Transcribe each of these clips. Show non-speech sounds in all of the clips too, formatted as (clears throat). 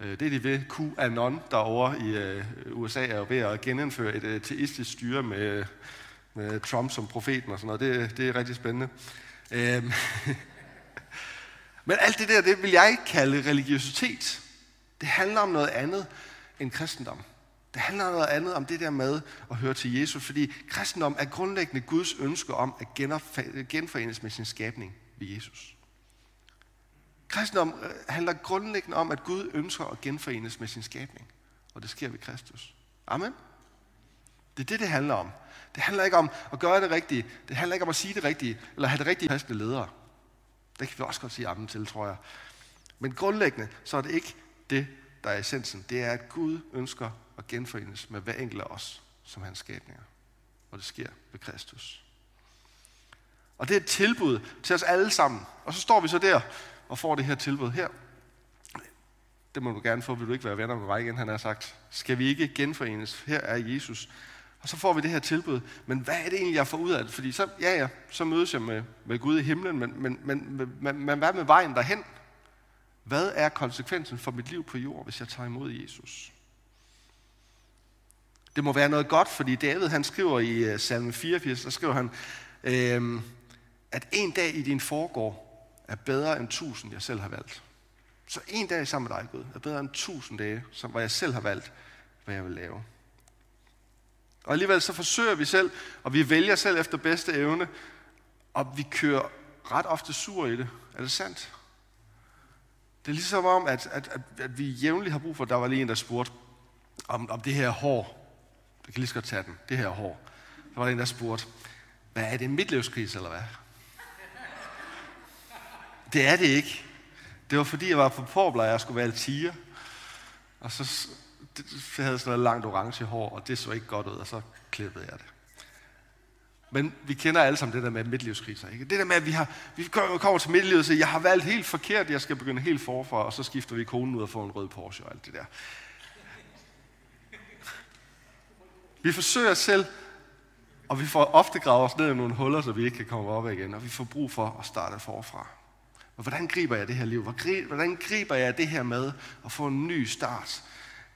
Øh, det er de ved. QAnon derovre i øh, USA er jo ved at genindføre et øh, teistisk styre med, med Trump som profeten og sådan noget. Det, det er rigtig spændende. Øhm. (laughs) Men alt det der, det vil jeg ikke kalde religiøsitet. Det handler om noget andet end kristendom. Det handler om noget andet om det der med at høre til Jesus, fordi kristendom er grundlæggende Guds ønske om at genforenes med sin skabning ved Jesus. Kristendom øh, handler grundlæggende om, at Gud ønsker at genforenes med sin skabning. Og det sker ved Kristus. Amen. Det er det, det handler om. Det handler ikke om at gøre det rigtige. Det handler ikke om at sige det rigtige, eller have det rigtige kristne ledere. Det kan vi også godt sige amen til, tror jeg. Men grundlæggende, så er det ikke det, der er essensen. Det er, at Gud ønsker at genforenes med hver enkelt af os som hans skabninger. Og det sker ved Kristus. Og det er et tilbud til os alle sammen. Og så står vi så der og får det her tilbud her. Det må du gerne få, vil du ikke være venner med mig igen, han har sagt. Skal vi ikke genforenes? Her er Jesus. Og så får vi det her tilbud. Men hvad er det egentlig, jeg får ud af det? Fordi så, ja, ja, så mødes jeg med, med Gud i himlen, men, men, men, men, men hvad med vejen derhen? Hvad er konsekvensen for mit liv på jord, hvis jeg tager imod Jesus? Det må være noget godt, fordi David han skriver i øh, salme 84, der skriver han, øh, at en dag i din forgård er bedre end tusind, jeg selv har valgt. Så en dag sammen med dig, Gud, er bedre end tusind dage, som, hvor jeg selv har valgt, hvad jeg vil lave. Og alligevel så forsøger vi selv, og vi vælger selv efter bedste evne, og vi kører ret ofte sur i det. Er det sandt? Det er ligesom om, at, at, at, at vi jævnligt har brug for, der var lige en, der spurgte om, om det her hår. Jeg kan lige så godt tage den. Det her hår. Der var en, der spurgte, hvad er det, en midtlivskrise eller hvad? Det er det ikke. Det var fordi, jeg var på Porbler, og jeg skulle være tiger. Og så jeg havde sådan noget langt orange hår, og det så ikke godt ud, og så klippede jeg det. Men vi kender alle sammen det der med midtlivskriser. Ikke? Det der med, at vi, har, vi kommer til midtlivet og siger, jeg har valgt helt forkert, jeg skal begynde helt forfra, og så skifter vi konen ud og får en rød Porsche og alt det der. Vi forsøger selv, og vi får ofte gravet os ned i nogle huller, så vi ikke kan komme op igen, og vi får brug for at starte forfra. Og hvordan griber jeg det her liv? Hvordan griber jeg det her med at få en ny start?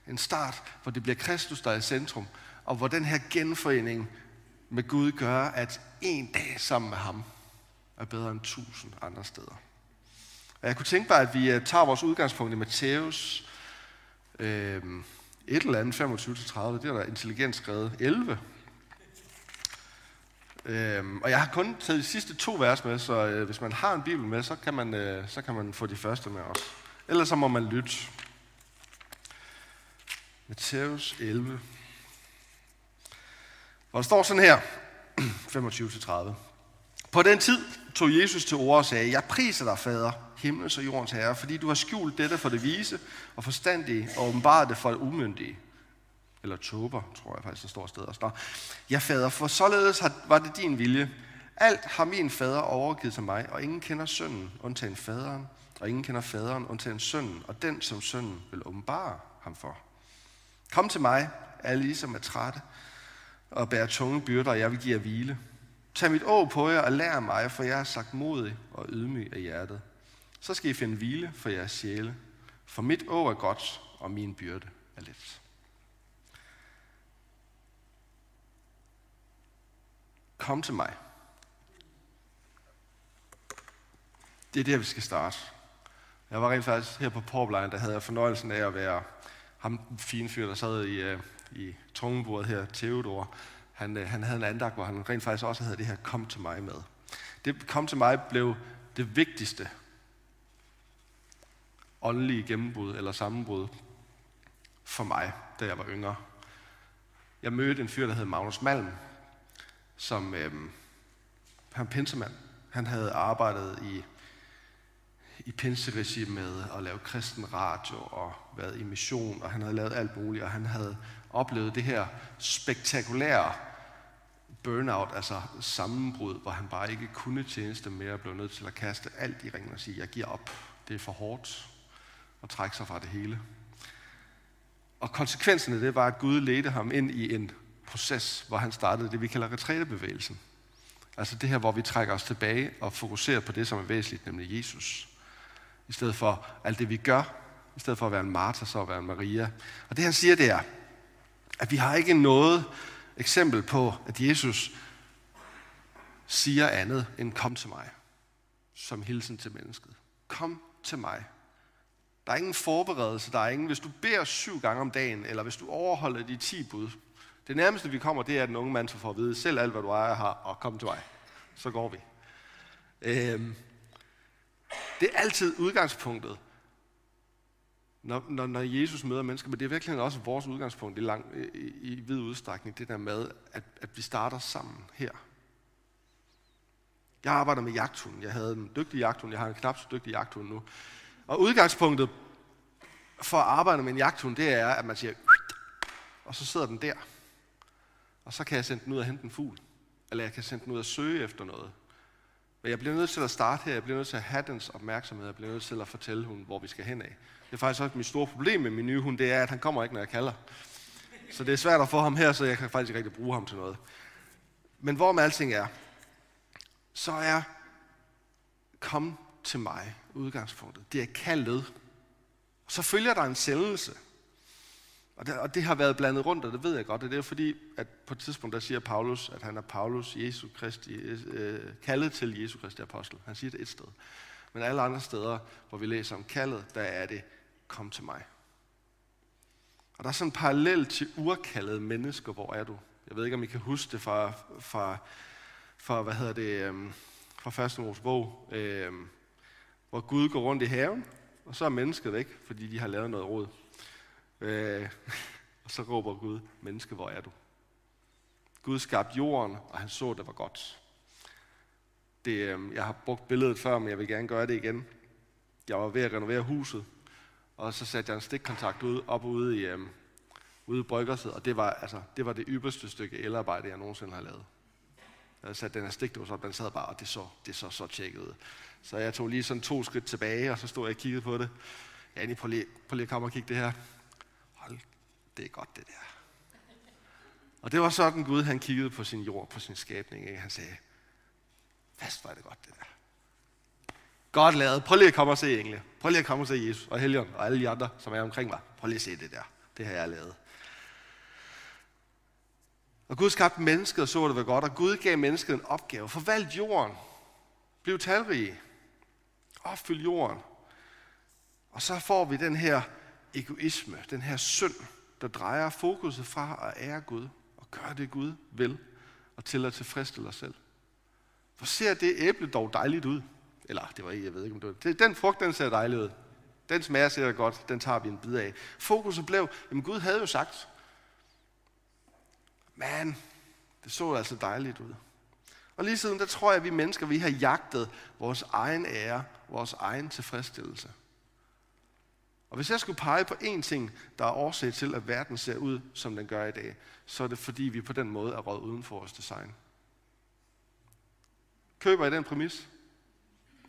En start, hvor det bliver Kristus, der er i centrum, og hvor den her genforening med Gud gør, at en dag sammen med ham er bedre end tusind andre steder. Og jeg kunne tænke mig, at vi øh, tager vores udgangspunkt i Matthæus øh, et eller andet 25-30, det er der intelligent skrevet 11. Øhm, og jeg har kun taget de sidste to vers med, så øh, hvis man har en bibel med, så kan, man, øh, så kan man få de første med også. Ellers så må man lytte. Matthæus 11. Hvor der står sådan her, (clears throat) 25-30. På den tid tog Jesus til ord og sagde, Jeg priser dig, fader, himlens og jordens herre, fordi du har skjult dette for det vise og forstandige, og åbenbart det for det umyndige. Eller tober, tror jeg faktisk, der står sted. Der står, Ja, fader, for således var det din vilje. Alt har min fader overgivet til mig, og ingen kender sønnen, undtagen faderen, og ingen kender faderen, undtagen sønnen, og den, som sønnen vil åbenbare ham for. Kom til mig, alle I, som er trætte, og bærer tunge byrder, og jeg vil give jer hvile. Tag mit å på jer og lær mig, for jeg er sagt modig og ydmyg af hjertet. Så skal I finde hvile for jeres sjæle. For mit å er godt, og min byrde er let. Kom til mig. Det er der, vi skal starte. Jeg var rent faktisk her på Porplejen, der havde jeg fornøjelsen af at være ham fine fyr, der sad i, øh, i tungebordet her, Theodor. Han, øh, han havde en andagt, hvor han rent faktisk også havde det her, kom til mig med. Det kom til mig blev det vigtigste åndelige gennembrud eller sammenbrud for mig, da jeg var yngre. Jeg mødte en fyr, der hed Magnus Malm, som øhm, han pinsemand. Han havde arbejdet i, i pinseregi med at lave kristen radio og været i mission, og han havde lavet alt muligt, og han havde oplevet det her spektakulære burnout, altså sammenbrud, hvor han bare ikke kunne tjeneste mere og blev nødt til at kaste alt i ringen og sige, jeg giver op, det er for hårdt, og trække sig fra det hele. Og konsekvensen af det var, at Gud ledte ham ind i en proces, hvor han startede det, vi kalder retrætebevægelsen. Altså det her, hvor vi trækker os tilbage og fokuserer på det, som er væsentligt, nemlig Jesus. I stedet for alt det, vi gør, i stedet for at være en Martha, så at være en Maria. Og det han siger, det er, at vi har ikke noget eksempel på, at Jesus siger andet end kom til mig, som hilsen til mennesket. Kom til mig. Der er ingen forberedelse, der er ingen, hvis du beder syv gange om dagen, eller hvis du overholder de ti bud. Det nærmeste vi kommer, det er, at den unge mand får at vide, selv alt hvad du ejer har, og kom til mig. Så går vi. Øhm, det er altid udgangspunktet, når, når, når Jesus møder mennesker, men det er virkelig også vores udgangspunkt i, lang, i, i vid udstrækning, det der med, at, at vi starter sammen her. Jeg arbejder med jagthunden. Jeg havde en dygtig jagthund. Jeg har en knap så dygtig jagthund nu. Og udgangspunktet for at arbejde med en jagthund, det er, at man siger, og så sidder den der. Og så kan jeg sende den ud og hente en fugl. Eller jeg kan sende den ud og søge efter noget. Men jeg bliver nødt til at starte her. Jeg bliver nødt til at have dens opmærksomhed. Jeg bliver nødt til at fortælle hunden, hvor vi skal hen af. Det er faktisk også mit store problem med min nye hund, det er, at han kommer ikke, når jeg kalder. Så det er svært at få ham her, så jeg kan faktisk ikke rigtig bruge ham til noget. Men hvor med alting er, så er kom til mig udgangspunktet. Det er kaldet. Så følger der en sendelse. Og det, og det har været blandet rundt, og det ved jeg godt. Og det er fordi, at på et tidspunkt, der siger Paulus, at han er Paulus, Jesu Kristi, øh, kaldet til Jesu Kristi apostel. Han siger det et sted. Men alle andre steder, hvor vi læser om kaldet, der er det, kom til mig. Og der er sådan en parallel til urkaldede mennesker, hvor er du? Jeg ved ikke, om I kan huske det fra, fra, fra hvad hedder det, øhm, fra første Mosebog, øhm, hvor Gud går rundt i haven, og så er mennesket væk, fordi de har lavet noget råd. Øh, (laughs) og så råber Gud, menneske, hvor er du? Gud skabte jorden, og han så, det var godt. Det, øh, jeg har brugt billedet før, men jeg vil gerne gøre det igen. Jeg var ved at renovere huset, og så satte jeg en stikkontakt ud, op ude i, øh, ude i bryggerset, og det var, altså, det var det ypperste stykke elarbejde, jeg nogensinde har lavet. Jeg satte den her stikdås op, den sad bare, og det så, det så så tjekket ud. Så jeg tog lige sådan to skridt tilbage, og så stod jeg og kiggede på det. Ja, prøv lige, prøv lige at komme og kigge det her. Det er godt det der. Og det var sådan Gud, han kiggede på sin jord, på sin skabning. Ikke? Han sagde, fast var det godt det der. Godt lavet. Prøv lige at komme og se engle. Prøv lige at komme og se Jesus og Helion og alle de andre, som er omkring mig. Prøv lige at se det der. Det har jeg lavet. Og Gud skabte mennesket og så det var godt, og Gud gav mennesket en opgave. Forvalt jorden. Bliv talrige. Opfyld jorden. Og så får vi den her egoisme, den her synd, der drejer fokuset fra at ære Gud og gøre det Gud vil og til at tilfredsstille os selv. Hvor ser det æble dog dejligt ud? Eller, det var ikke, jeg ved ikke, om det var Den frugt, den ser dejlig ud. Den smager sikkert godt, den tager vi en bid af. Fokuset blev, jamen Gud havde jo sagt, man, det så altså dejligt ud. Og lige siden, der tror jeg, at vi mennesker, vi har jagtet vores egen ære, vores egen tilfredsstillelse. Og hvis jeg skulle pege på én ting, der er årsag til, at verden ser ud, som den gør i dag, så er det fordi, vi på den måde er røget uden for vores design. Køber I den præmis?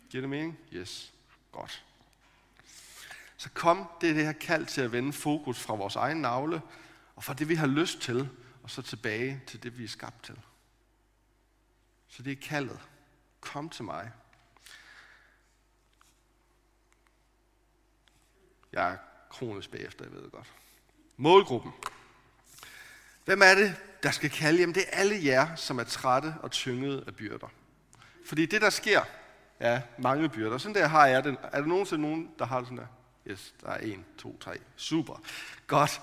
Giver det mening? Yes. Godt. Så kom, det er det her kald til at vende fokus fra vores egen navle, og fra det, vi har lyst til, og så tilbage til det, vi er skabt til. Så det er kaldet. Kom til mig. Jeg er kronisk bagefter, jeg ved det godt. Målgruppen. Hvem er det, der skal kalde? Jamen det er alle jer, som er trætte og tyngede af byrder. Fordi det, der sker, er mange byrder. Sådan der har jeg den. Er der nogensinde nogen, der har det sådan der? Yes, der er en, to, tre. Super. Godt.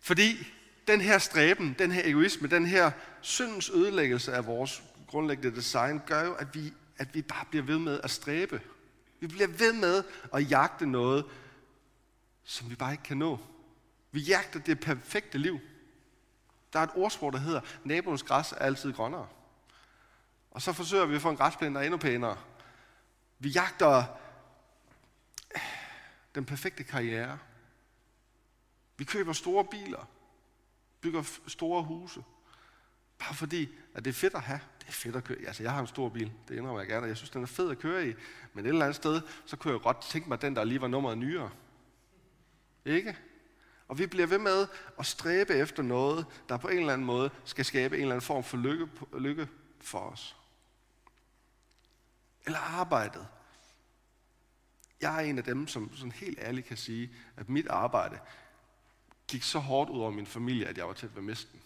Fordi den her stræben, den her egoisme, den her syndens ødelæggelse af vores grundlæggende design, gør jo, at vi, at vi bare bliver ved med at stræbe. Vi bliver ved med at jagte noget, som vi bare ikke kan nå. Vi jagter det perfekte liv. Der er et ordsprog, der hedder, naboens græs er altid grønnere. Og så forsøger vi at få en græsplæne, der er endnu pænere. Vi jagter øh, den perfekte karriere. Vi køber store biler bygger store huse. Bare fordi, at det er fedt at have. Det er fedt at køre Altså, jeg har en stor bil, det indrømmer jeg gerne. Jeg synes, den er fed at køre i. Men et eller andet sted, så kunne jeg godt tænke mig, den der lige var nummeret nyere. Ikke? Og vi bliver ved med at stræbe efter noget, der på en eller anden måde skal skabe en eller anden form for lykke, lykke for os. Eller arbejdet. Jeg er en af dem, som sådan helt ærligt kan sige, at mit arbejde gik så hårdt ud over min familie, at jeg var tæt ved misten.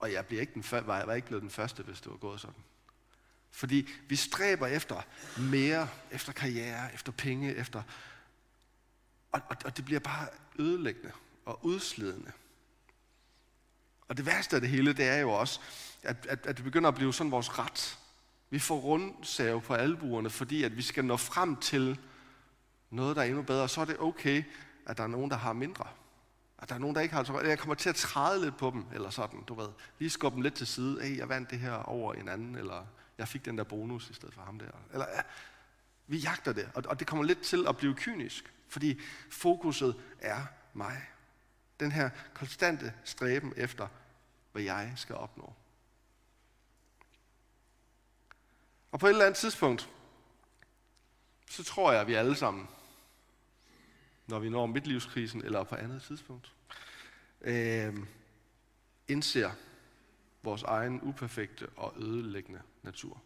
Og jeg, bliver ikke den, var, jeg var ikke blevet den første, hvis det var gået sådan. Fordi vi stræber efter mere, efter karriere, efter penge, efter... Og, og, og det bliver bare ødelæggende og udslidende. Og det værste af det hele, det er jo også, at, at, at det begynder at blive sådan vores ret. Vi får rundsave på albuerne, fordi at vi skal nå frem til noget, der er endnu bedre. Så er det okay, at der er nogen, der har mindre. At der er nogen, der ikke har så Jeg kommer til at træde lidt på dem, eller sådan, du ved. Lige skubbe dem lidt til side. Hey, jeg vandt det her over en anden, eller jeg fik den der bonus i stedet for ham der. Eller, ja, vi jagter det, og, og det kommer lidt til at blive kynisk, fordi fokuset er mig. Den her konstante stræben efter, hvad jeg skal opnå. Og på et eller andet tidspunkt, så tror jeg, at vi alle sammen, når vi når midtlivskrisen eller på andet tidspunkt, øh, indser vores egen uperfekte og ødelæggende natur.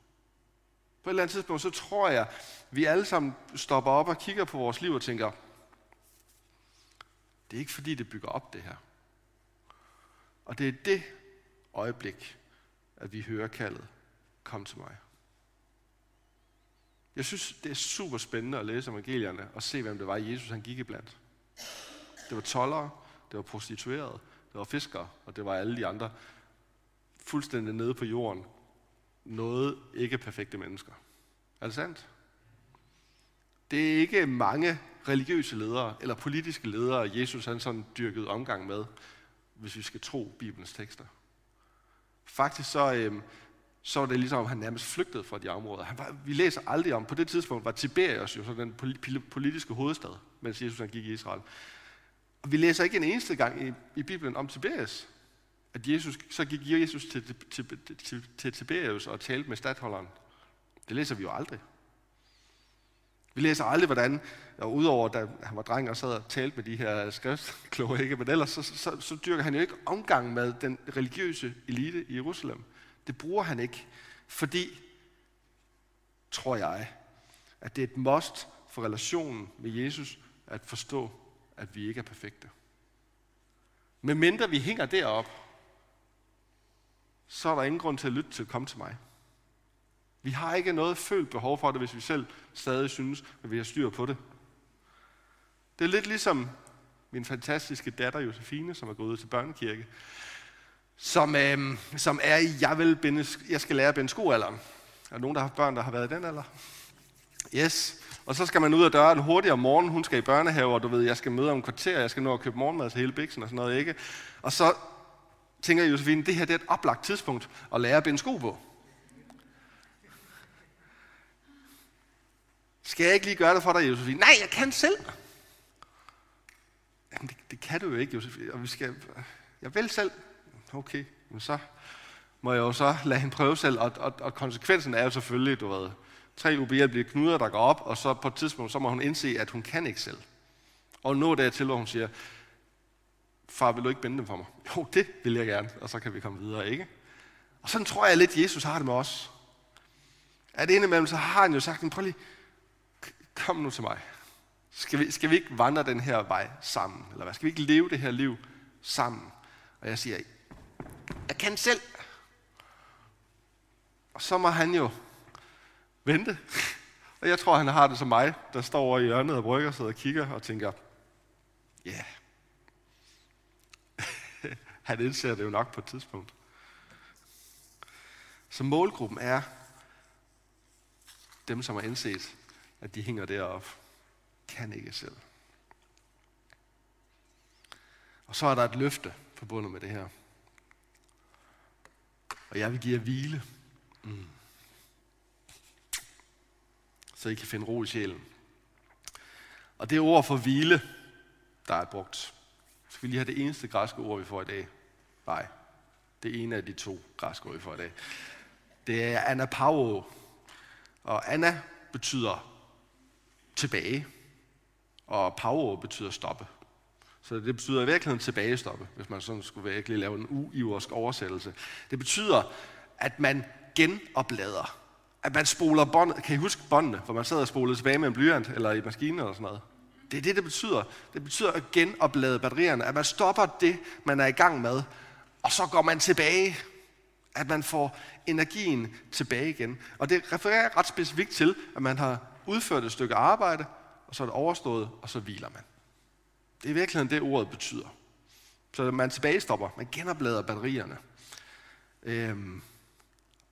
På et eller andet tidspunkt, så tror jeg, vi alle sammen stopper op og kigger på vores liv og tænker, det er ikke fordi, det bygger op det her. Og det er det øjeblik, at vi hører kaldet, kom til mig. Jeg synes, det er super spændende at læse evangelierne og se, hvem det var, Jesus han gik iblandt. Det var tollere, det var prostituerede, det var fiskere, og det var alle de andre fuldstændig nede på jorden. Noget ikke perfekte mennesker. Er det sandt? Det er ikke mange religiøse ledere eller politiske ledere, Jesus han sådan dyrkede omgang med, hvis vi skal tro Bibelens tekster. Faktisk så, øh, så var det ligesom, om han nærmest flygtede fra de områder. Han var, vi læser aldrig om, på det tidspunkt var Tiberias jo så den politiske hovedstad, mens Jesus han gik i Israel. Og vi læser ikke en eneste gang i, i Bibelen om Tiberias. At Jesus, så gik Jesus til, til, til, til, til Tiberius og talte med stadholderen. Det læser vi jo aldrig. Vi læser aldrig, hvordan, og udover da han var dreng og sad og talte med de her skriftkloge, ikke? men ellers så, så, så, så dyrker han jo ikke omgang med den religiøse elite i Jerusalem. Det bruger han ikke, fordi, tror jeg, at det er et must for relationen med Jesus at forstå, at vi ikke er perfekte. Men mindre vi hænger derop, så er der ingen grund til at lytte til at komme til mig. Vi har ikke noget følt behov for det, hvis vi selv stadig synes, at vi har styr på det. Det er lidt ligesom min fantastiske datter Josefine, som er gået ud til børnekirke, som, øh, som er i, jeg, vil binde, jeg skal lære at binde skoalderen. Er der nogen, der har børn, der har været i den alder? Yes. Og så skal man ud af døren hurtigt om morgenen. Hun skal i børnehave, og du ved, jeg skal møde om kvarter, jeg skal nå at købe morgenmad til hele biksen og sådan noget, ikke? Og så tænker Josefine, det her det er et oplagt tidspunkt at lære at binde sko på. Skal jeg ikke lige gøre det for dig, Josefine? Nej, jeg kan selv. Jamen, det, det kan du jo ikke, Josefine. Og vi skal, jeg vil selv. Okay, men så må jeg jo så lade hende prøve selv. Og, og, og konsekvensen er jo selvfølgelig, du ved, tre UB'er bliver knuder, der går op, og så på et tidspunkt, så må hun indse, at hun kan ikke selv. Og nå dertil, hvor hun siger, far, vil du ikke binde dem for mig? Jo, det vil jeg gerne, og så kan vi komme videre, ikke? Og sådan tror jeg lidt, Jesus har det med os. At indimellem, så har han jo sagt, prøv lige, kom nu til mig. Skal vi, skal vi ikke vandre den her vej sammen? Eller hvad? Skal vi ikke leve det her liv sammen? Og jeg siger, jeg kan selv. Og så må han jo vente. (laughs) Og jeg tror, han har det som mig, der står over i hjørnet og brygger sig og kigger og tænker, ja, yeah. (laughs) han indser det jo nok på et tidspunkt. Så målgruppen er dem, som har indset, at de hænger deroppe, kan ikke selv. Og så er der et løfte forbundet med det her. Og jeg vil give jer hvile. Mm. Så I kan finde ro i sjælen. Og det ord for hvile, der er brugt. skal vi lige have det eneste græske ord, vi får i dag. Nej, det ene af de to græske ord, vi får i dag. Det er anapao. Og ana betyder tilbage, og pau betyder stoppe. Så det betyder i virkeligheden tilbagestoppe, hvis man sådan skulle virkelig lave en uiversk oversættelse. Det betyder, at man genoplader. at man spoler båndet. Kan I huske båndene, hvor man sad og spolede tilbage med en blyant eller i maskinen eller sådan noget? Det er det, det betyder. Det betyder at genoplade batterierne. At man stopper det, man er i gang med, og så går man tilbage. At man får energien tilbage igen. Og det refererer ret specifikt til, at man har udført et stykke arbejde, og så er det overstået, og så hviler man. Det er i virkeligheden det, ordet betyder. Så man tilbagestopper, man genoplader batterierne. Øhm,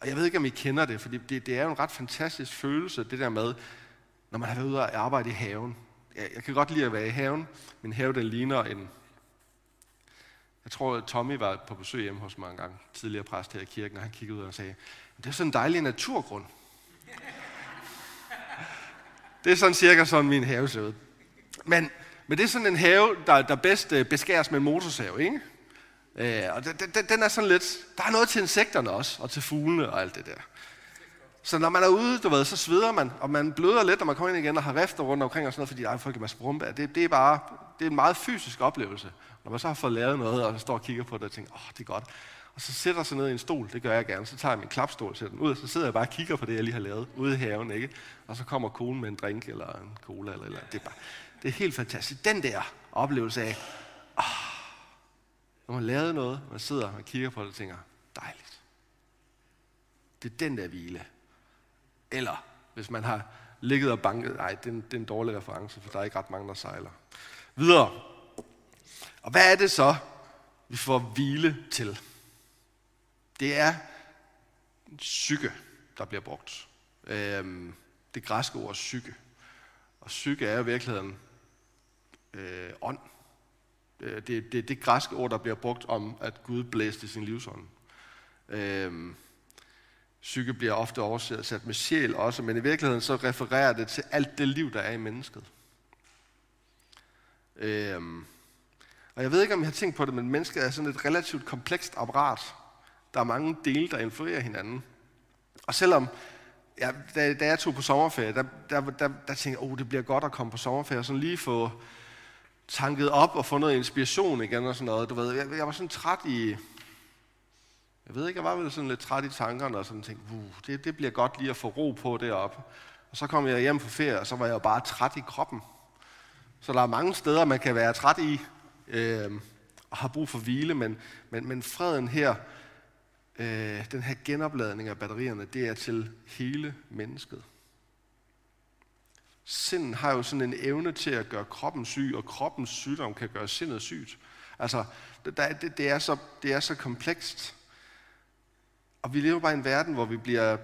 og jeg ved ikke, om I kender det, for det, det er jo en ret fantastisk følelse, det der med, når man har været ude og arbejde i haven. Jeg, jeg kan godt lide at være i haven. Min have, den ligner en... Jeg tror, at Tommy var på besøg hjemme hos mig en gang, tidligere præst her i kirken, og han kiggede ud og sagde, det er sådan en dejlig naturgrund. det er sådan cirka sådan, min have ser ud. Men, men det er sådan en have, der, der bedst øh, beskæres med en motorsav, ikke? Øh, og den, den, den er sådan lidt, der er noget til insekterne også, og til fuglene og alt det der. Så når man er ude, du ved, så sveder man, og man bløder lidt, når man kommer ind igen og har rifter rundt omkring og sådan noget, fordi der er folk en masse brumbær. Det, det, er bare, det er en meget fysisk oplevelse. Når man så har fået lavet noget, og så står og kigger på det og tænker, åh, oh, det er godt. Og så sætter sig ned i en stol, det gør jeg gerne. Så tager jeg min klapstol, sætter den ud, og så sidder jeg bare og kigger på det, jeg lige har lavet ude i haven, ikke? Og så kommer konen med en drink eller en cola eller eller Det er, bare, det er helt fantastisk. Den der oplevelse af, oh, når man lavede noget, man sidder og kigger på det og tænker, dejligt. Det er den der hvile. Eller hvis man har ligget og banket, nej, det er, en, det er en dårlig reference, for der er ikke ret mange, der sejler. Videre. Og hvad er det så, vi får hvile til? Det er psyke, der bliver brugt. Øhm, det græske ord psyke. Og psyke er i virkeligheden øh, ånd. Det er det, det, det græske ord, der bliver brugt om, at Gud blæste sin livsånd. Øh, psyke bliver ofte oversat med sjæl også, men i virkeligheden så refererer det til alt det liv, der er i mennesket. Øhm, og jeg ved ikke, om I har tænkt på det, men mennesket er sådan et relativt komplekst apparat. Der er mange dele, der influerer hinanden. Og selvom, ja, da, da jeg tog på sommerferie, der, der, der, der tænkte jeg, oh, det bliver godt at komme på sommerferie, og sådan lige få tanket op og få noget inspiration igen og sådan noget. Du ved, jeg, jeg var sådan træt i, jeg ved ikke, jeg var vel sådan lidt træt i tankerne og sådan tænkte, uh, det, det bliver godt lige at få ro på deroppe. Og så kom jeg hjem på ferie, og så var jeg jo bare træt i kroppen. Så der er mange steder, man kan være træt i, øh, og har brug for hvile, men, men, men freden her, øh, den her genopladning af batterierne, det er til hele mennesket. Sinden har jo sådan en evne til at gøre kroppen syg, og kroppens sygdom kan gøre sindet sygt. Altså, det, det, det, er, så, det er så komplekst. Og vi lever bare i en verden, hvor vi bliver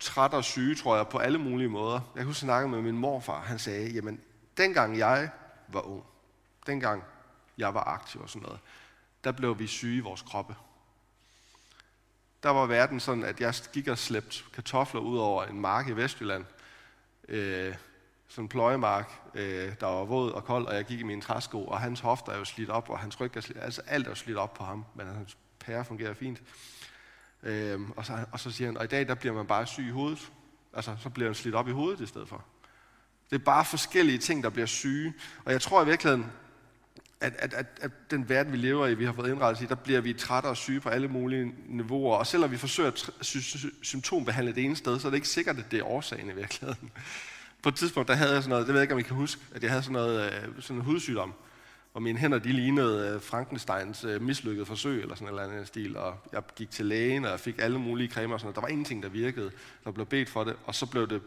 træt og syge, tror jeg, på alle mulige måder. Jeg kunne snakke med min morfar, han sagde, jamen, dengang jeg var ung, dengang jeg var aktiv og sådan noget, der blev vi syge i vores kroppe. Der var verden sådan, at jeg gik og slæbte kartofler ud over en mark i Vestjylland, øh, sådan en pløjemark, øh, der var våd og kold, og jeg gik i mine træsko, og hans hofter er jo slidt op, og hans ryg er slidt, altså alt er jo slidt op på ham, men hans pære fungerer fint. Øh, og, så, og så siger han, og i dag der bliver man bare syg i hovedet. Altså, så bliver man slidt op i hovedet i stedet for. Det er bare forskellige ting, der bliver syge. Og jeg tror i virkeligheden, at, at, at, at den verden, vi lever i, vi har fået indrettet i, der bliver vi trætte og syge på alle mulige niveauer. Og selvom vi forsøger at symptombehandle det ene sted, så er det ikke sikkert, at det er årsagen i virkeligheden. På et tidspunkt, der havde jeg sådan noget, det ved jeg ikke, om I kan huske, at jeg havde sådan noget, øh, sådan en hudsygdom, hvor mine hænder, de lignede øh, Frankensteins øh, mislykkede forsøg, eller sådan en eller anden stil, og jeg gik til lægen, og jeg fik alle mulige cremer og sådan noget. Der var ingenting, der virkede. Der blev bedt for det, og så blev det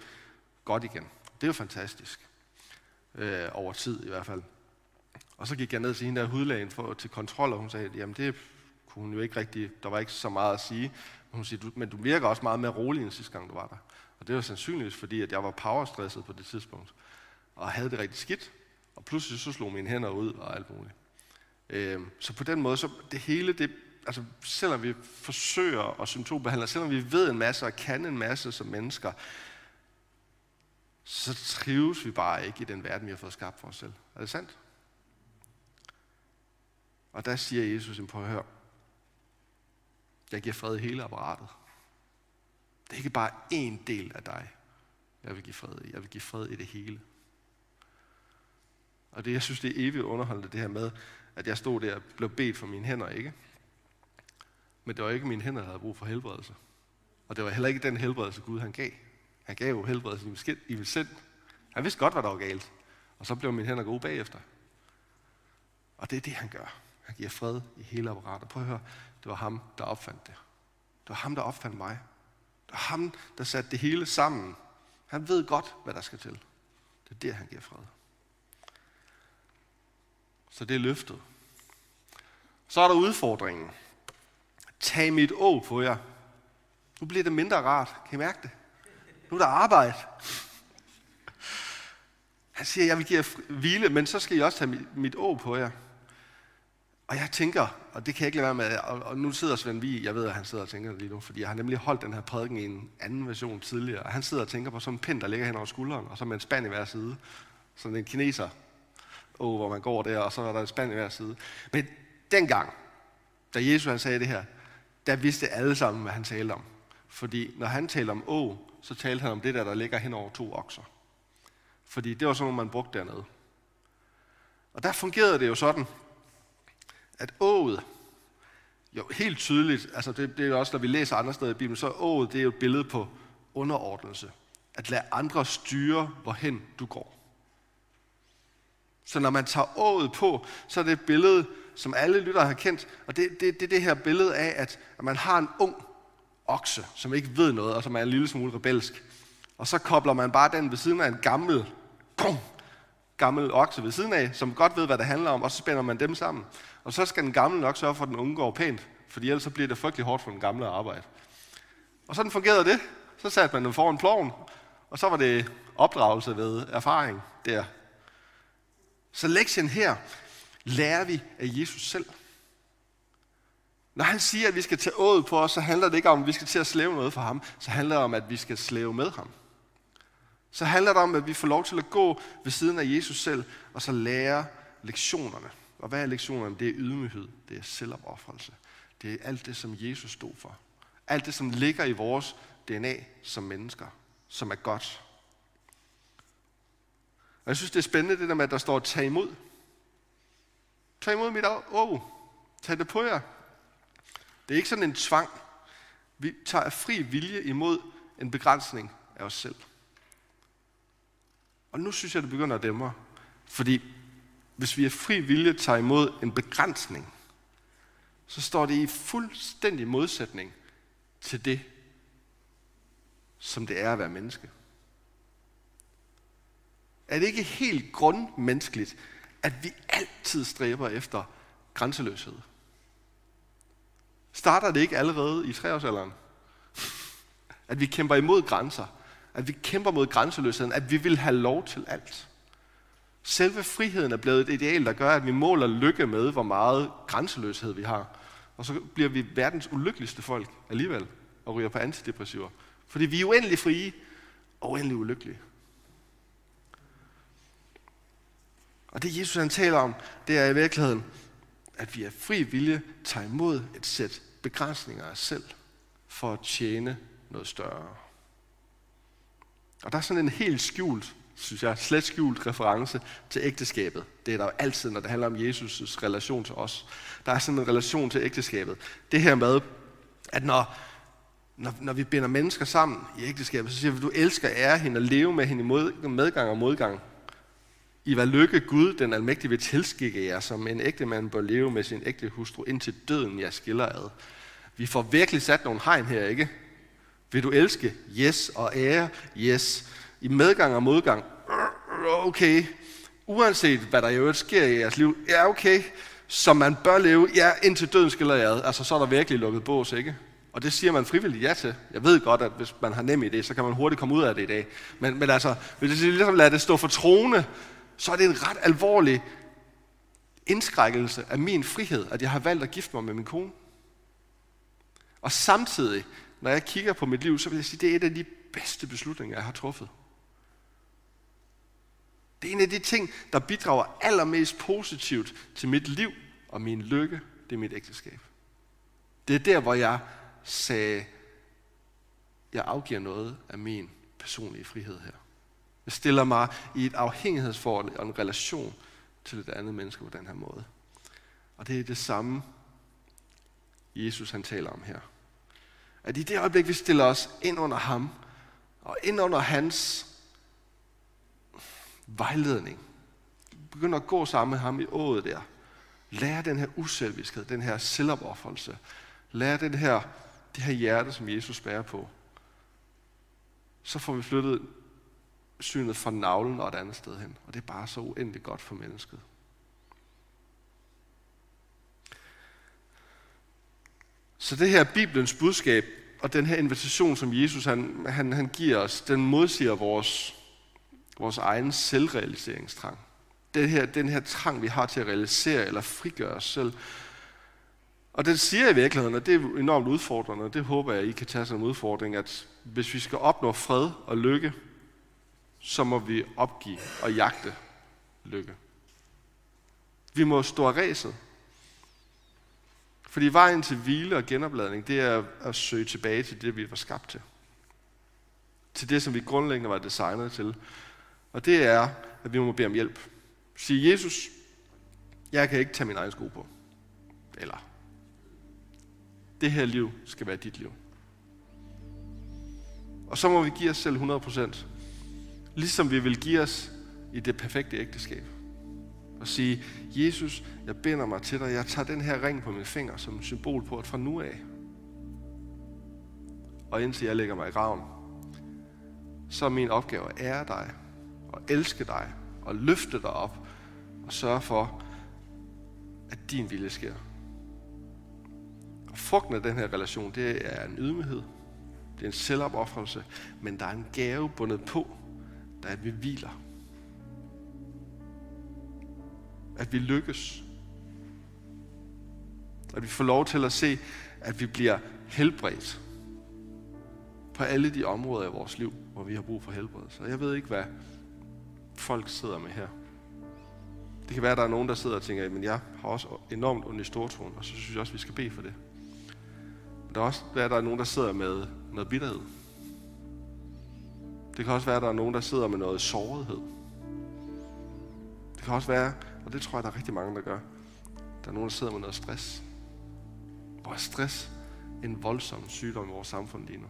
godt igen. Det er jo fantastisk. Øh, over tid i hvert fald. Og så gik jeg ned til hende der hudlægen for, til kontrol, og hun sagde, jamen det kunne hun jo ikke rigtig, der var ikke så meget at sige. Men hun siger, du, men du virker også meget mere rolig end sidste gang, du var der. Og det var sandsynligvis, fordi at jeg var powerstresset på det tidspunkt, og havde det rigtig skidt. Og pludselig så slog mine hænder ud og alt muligt. Øh, så på den måde, så det hele, det, altså selvom vi forsøger at symptombehandle, selvom vi ved en masse og kan en masse som mennesker, så trives vi bare ikke i den verden, vi har fået skabt for os selv. Er det sandt? Og der siger Jesus, på hør, jeg giver fred i hele apparatet. Det er ikke bare én del af dig, jeg vil give fred i. Jeg vil give fred i det hele. Og det, jeg synes, det er evigt underholdende, det her med, at jeg stod der og blev bedt for mine hænder, ikke? Men det var ikke mine hænder, der havde brug for helbredelse. Og det var heller ikke den helbredelse, Gud han gav. Han gav jo helbredelse i mit sind. Han vidste godt, hvad der var galt. Og så blev mine hænder gode bagefter. Og det er det, han gør. Han giver fred i hele apparatet. Prøv at høre, det var ham, der opfandt det. Det var ham, der opfandt mig. Det var ham, der satte det hele sammen. Han ved godt, hvad der skal til. Det er det, han giver fred. Så det er løftet. Så er der udfordringen. Tag mit å på jer. Nu bliver det mindre rart. Kan I mærke det? Nu er der arbejde. Han siger, jeg vil give jer hvile, men så skal I også tage mit å på jer. Og jeg tænker, og det kan jeg ikke lade være med, og, og nu sidder Svend Vig, jeg ved, at han sidder og tænker lige nu, fordi jeg har nemlig holdt den her prædiken i en anden version tidligere, og han sidder og tænker på sådan en pind, der ligger hen over skulderen, og så med en spand i hver side. Sådan en kineser, oh, hvor man går der, og så er der en spand i hver side. Men dengang, da Jesus han sagde det her, der vidste alle sammen, hvad han talte om. Fordi når han talte om å, så talte han om det der, der ligger hen over to okser. Fordi det var sådan noget, man brugte dernede. Og der fungerede det jo sådan, at ået, jo helt tydeligt, altså det, det er også, når vi læser andre steder i Bibelen, så ået, det er jo et billede på underordnelse. At lade andre styre, hvorhen du går. Så når man tager ået på, så er det et billede, som alle lytter har kendt, og det er det, det, det her billede af, at, at man har en ung okse, som ikke ved noget, og som er en lille smule rebelsk. Og så kobler man bare den ved siden af en gammel, gammel okse ved siden af, som godt ved, hvad det handler om, og så spænder man dem sammen. Og så skal den gamle nok sørge for, at den unge går pænt, for ellers så bliver det frygtelig hårdt for den gamle at arbejde. Og sådan fungerede det. Så satte man dem foran ploven, og så var det opdragelse ved erfaring der. Så lektien her lærer vi af Jesus selv. Når han siger, at vi skal tage ådet på os, så handler det ikke om, at vi skal til at slæve noget for ham. Så handler det om, at vi skal slæve med ham. Så handler det om, at vi får lov til at gå ved siden af Jesus selv, og så lære lektionerne. Og hvad er lektionerne? Det er ydmyghed, det er selvopoffrelse. Det er alt det, som Jesus stod for. Alt det, som ligger i vores DNA som mennesker, som er godt. Og jeg synes, det er spændende, det der med, at der står, tag imod. Tag imod mit å. Tag det på jer. Det er ikke sådan en tvang. Vi tager fri vilje imod en begrænsning af os selv. Og nu synes jeg, det begynder at dæmme Fordi hvis vi er fri vilje tager imod en begrænsning, så står det i fuldstændig modsætning til det, som det er at være menneske. Er det ikke helt grundmenneskeligt, at vi altid stræber efter grænseløshed? Starter det ikke allerede i treårsalderen? At vi kæmper imod grænser. At vi kæmper mod grænseløsheden. At vi vil have lov til alt. Selve friheden er blevet et ideal, der gør, at vi måler lykke med, hvor meget grænseløshed vi har. Og så bliver vi verdens ulykkeligste folk alligevel, og ryger på antidepressiver. Fordi vi er uendelig frie og uendelig ulykkelige. Og det Jesus han taler om, det er i virkeligheden, at vi er fri vilje tager imod et sæt begrænsninger af os selv, for at tjene noget større. Og der er sådan en helt skjult synes jeg, slet skjult reference til ægteskabet. Det er der jo altid, når det handler om Jesus' relation til os. Der er sådan en relation til ægteskabet. Det her med, at når, når, når vi binder mennesker sammen i ægteskabet, så siger vi, at du elsker ære hende og leve med hende i mod, medgang og modgang. I hvad lykke Gud, den almægtige, vil tilskikke jer, som en ægte mand bør leve med sin ægte hustru, indtil døden jeg skiller ad. Vi får virkelig sat nogle hegn her, ikke? Vil du elske? Yes. Og ære? Yes i medgang og modgang, okay, uanset hvad der i øvrigt sker i jeres liv, ja okay, som man bør leve, ja indtil døden skiller jer altså så er der virkelig lukket bås, ikke? Og det siger man frivilligt ja til. Jeg ved godt, at hvis man har nem idé, så kan man hurtigt komme ud af det i dag. Men, men altså, hvis vi ligesom lader det stå for troende, så er det en ret alvorlig indskrækkelse af min frihed, at jeg har valgt at gifte mig med min kone. Og samtidig, når jeg kigger på mit liv, så vil jeg sige, at det er et af de bedste beslutninger, jeg har truffet. Det er en af de ting, der bidrager allermest positivt til mit liv og min lykke, det er mit ægteskab. Det er der, hvor jeg sagde, jeg afgiver noget af min personlige frihed her. Jeg stiller mig i et afhængighedsforhold og en relation til et andet menneske på den her måde. Og det er det samme, Jesus han taler om her. At i det øjeblik, vi stiller os ind under ham, Og ind under hans vejledning, begynder at gå sammen med ham i ået der, lære den her uselviskhed, den her selvopoffrelse, lære den her, det her hjerte, som Jesus bærer på, så får vi flyttet synet fra navlen og et andet sted hen. Og det er bare så uendeligt godt for mennesket. Så det her Bibelens budskab og den her invitation, som Jesus han, han, han giver os, den modsiger vores, vores egen selvrealiseringstrang. Den her, den her trang, vi har til at realisere eller frigøre os selv. Og det siger i virkeligheden, at det er enormt udfordrende, og det håber jeg, I kan tage som udfordring, at hvis vi skal opnå fred og lykke, så må vi opgive og jagte lykke. Vi må stå af ræset. Fordi vejen til hvile og genopladning, det er at søge tilbage til det, vi var skabt til. Til det, som vi grundlæggende var designet til. Og det er, at vi må bede om hjælp. Sige, Jesus, jeg kan ikke tage min egen sko på. Eller, det her liv skal være dit liv. Og så må vi give os selv 100%. Ligesom vi vil give os i det perfekte ægteskab. Og sige, Jesus, jeg binder mig til dig. Jeg tager den her ring på min finger som symbol på, at fra nu af, og indtil jeg lægger mig i graven, så er min opgave at ære dig, og elske dig, og løfte dig op, og sørge for, at din vilje sker. Og frugten af den her relation, det er en ydmyghed, det er en selvopoffrelse, men der er en gave bundet på, der er, at vi hviler. At vi lykkes. At vi får lov til at se, at vi bliver helbredt på alle de områder i vores liv, hvor vi har brug for helbredelse. Og jeg ved ikke, hvad folk sidder med her. Det kan være, at der er nogen, der sidder og tænker, men jeg har også enormt ondt i stortåen, og så synes jeg også, at vi skal bede for det. Men der kan også være, at der er nogen, der sidder med noget bitterhed. Det kan også være, at der er nogen, der sidder med noget sårighed. Det kan også være, og det tror jeg, der er rigtig mange, der gør, der er nogen, der sidder med noget stress. Hvor er stress en voldsom sygdom i vores samfund lige nu?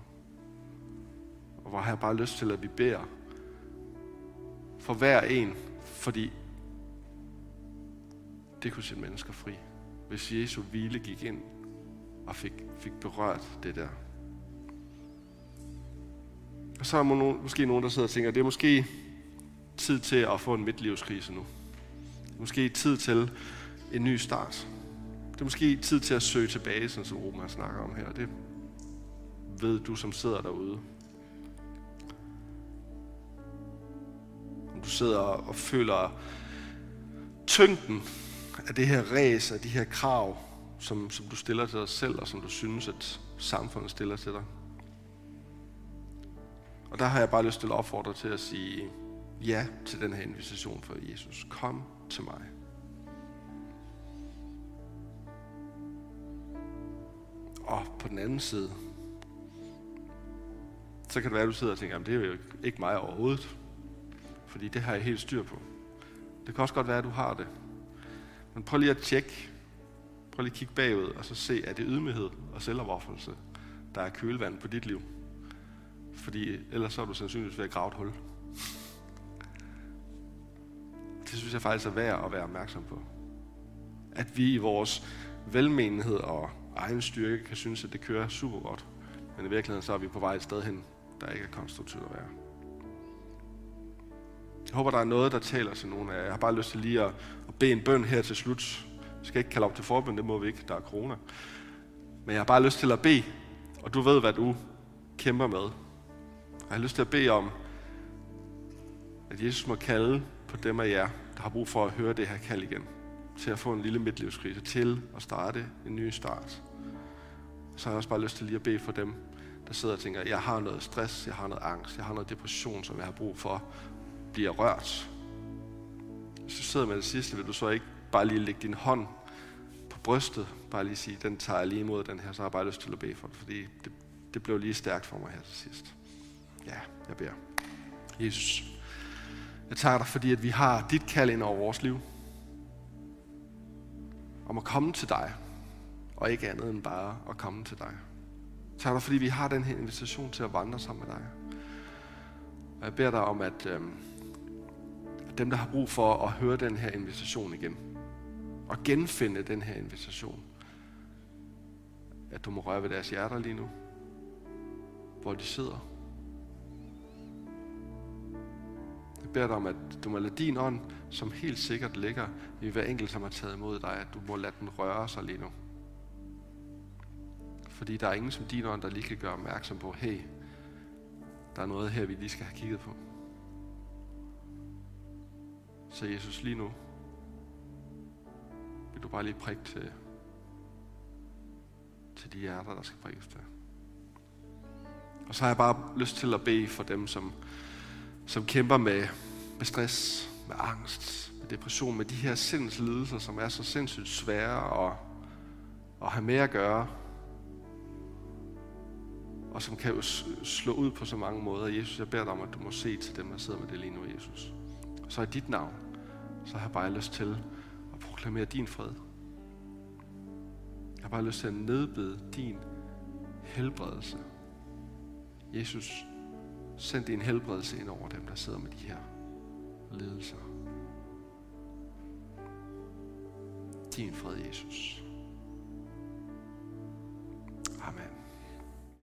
Og hvor har jeg bare lyst til, at vi beder for hver en, fordi det kunne sætte mennesker fri. Hvis Jesu hvile gik ind og fik, fik berørt det der. Og så er der måske nogen, der sidder og tænker, det er måske tid til at få en midtlivskrise nu. Det er måske tid til en ny start. Det er måske tid til at søge tilbage, sådan som Roman snakker om her. Det ved du, som sidder derude. Om du sidder og føler tyngden af det her ræs, af de her krav, som, som du stiller til dig selv, og som du synes, at samfundet stiller til dig. Og der har jeg bare lyst til at opfordre til at sige ja til den her invitation fra Jesus. Kom til mig. Og på den anden side, så kan det være, at du sidder og tænker, det er jo ikke mig overhovedet. Fordi det har jeg helt styr på. Det kan også godt være, at du har det. Men prøv lige at tjekke. Prøv lige at kigge bagud, og så se, er det ydmyghed og selvopoffrelse, der er kølvand på dit liv. Fordi ellers så er du sandsynligvis ved at grave et hul. Det synes jeg faktisk er værd at være opmærksom på. At vi i vores velmenighed og egen styrke kan synes, at det kører super godt. Men i virkeligheden så er vi på vej et sted hen, der ikke er konstruktivt at være. Jeg håber, der er noget, der taler til nogen af jer. Jeg har bare lyst til lige at, at bede en bøn her til slut. Vi skal ikke kalde op til forbøn, det må vi ikke, der er corona. Men jeg har bare lyst til at bede, og du ved, hvad du kæmper med. Jeg har lyst til at bede om, at Jesus må kalde på dem af jer, der har brug for at høre det her kald igen. Til at få en lille midtlivskrise, til at starte en ny start. Så har jeg også bare lyst til lige at bede for dem, der sidder og tænker, jeg har noget stress, jeg har noget angst, jeg har noget depression, som jeg har brug for bliver rørt. Hvis du sidder med det sidste, vil du så ikke bare lige lægge din hånd på brystet, bare lige sige, den tager jeg lige imod den her, så har jeg bare lyst til at bede for det, fordi det, det blev lige stærkt for mig her til sidst. Ja, jeg beder. Jesus, jeg takker dig, fordi at vi har dit kald ind over vores liv. Om at komme til dig, og ikke andet end bare at komme til dig. Jeg takker dig, fordi vi har den her invitation til at vandre sammen med dig. Og jeg beder dig om, at, øh, at dem, der har brug for at høre den her invitation igen, og genfinde den her invitation, at du må røre ved deres hjerter lige nu, hvor de sidder. Beder dig om, at du må lade din ånd, som helt sikkert ligger i hver enkelt, som har taget imod dig, at du må lade den røre sig lige nu. Fordi der er ingen som din ånd, der lige kan gøre opmærksom på, hey, der er noget her, vi lige skal have kigget på. Så Jesus, lige nu, vil du bare lige prikke til, til de hjerter, der skal prikkes til. Og så har jeg bare lyst til at bede for dem, som, som kæmper med, med stress, med angst, med depression, med de her sindslidelser, som er så sindssygt svære at, at have med at gøre, og som kan jo slå ud på så mange måder. Jesus, jeg beder dig om, at du må se til dem, der sidder med det lige nu, Jesus. Og så i dit navn, så har jeg bare lyst til at proklamere din fred. Jeg har bare lyst til at nedbede din helbredelse. Jesus, send din helbredelse ind over dem, der sidder med de her lidelser. Din fred, Jesus.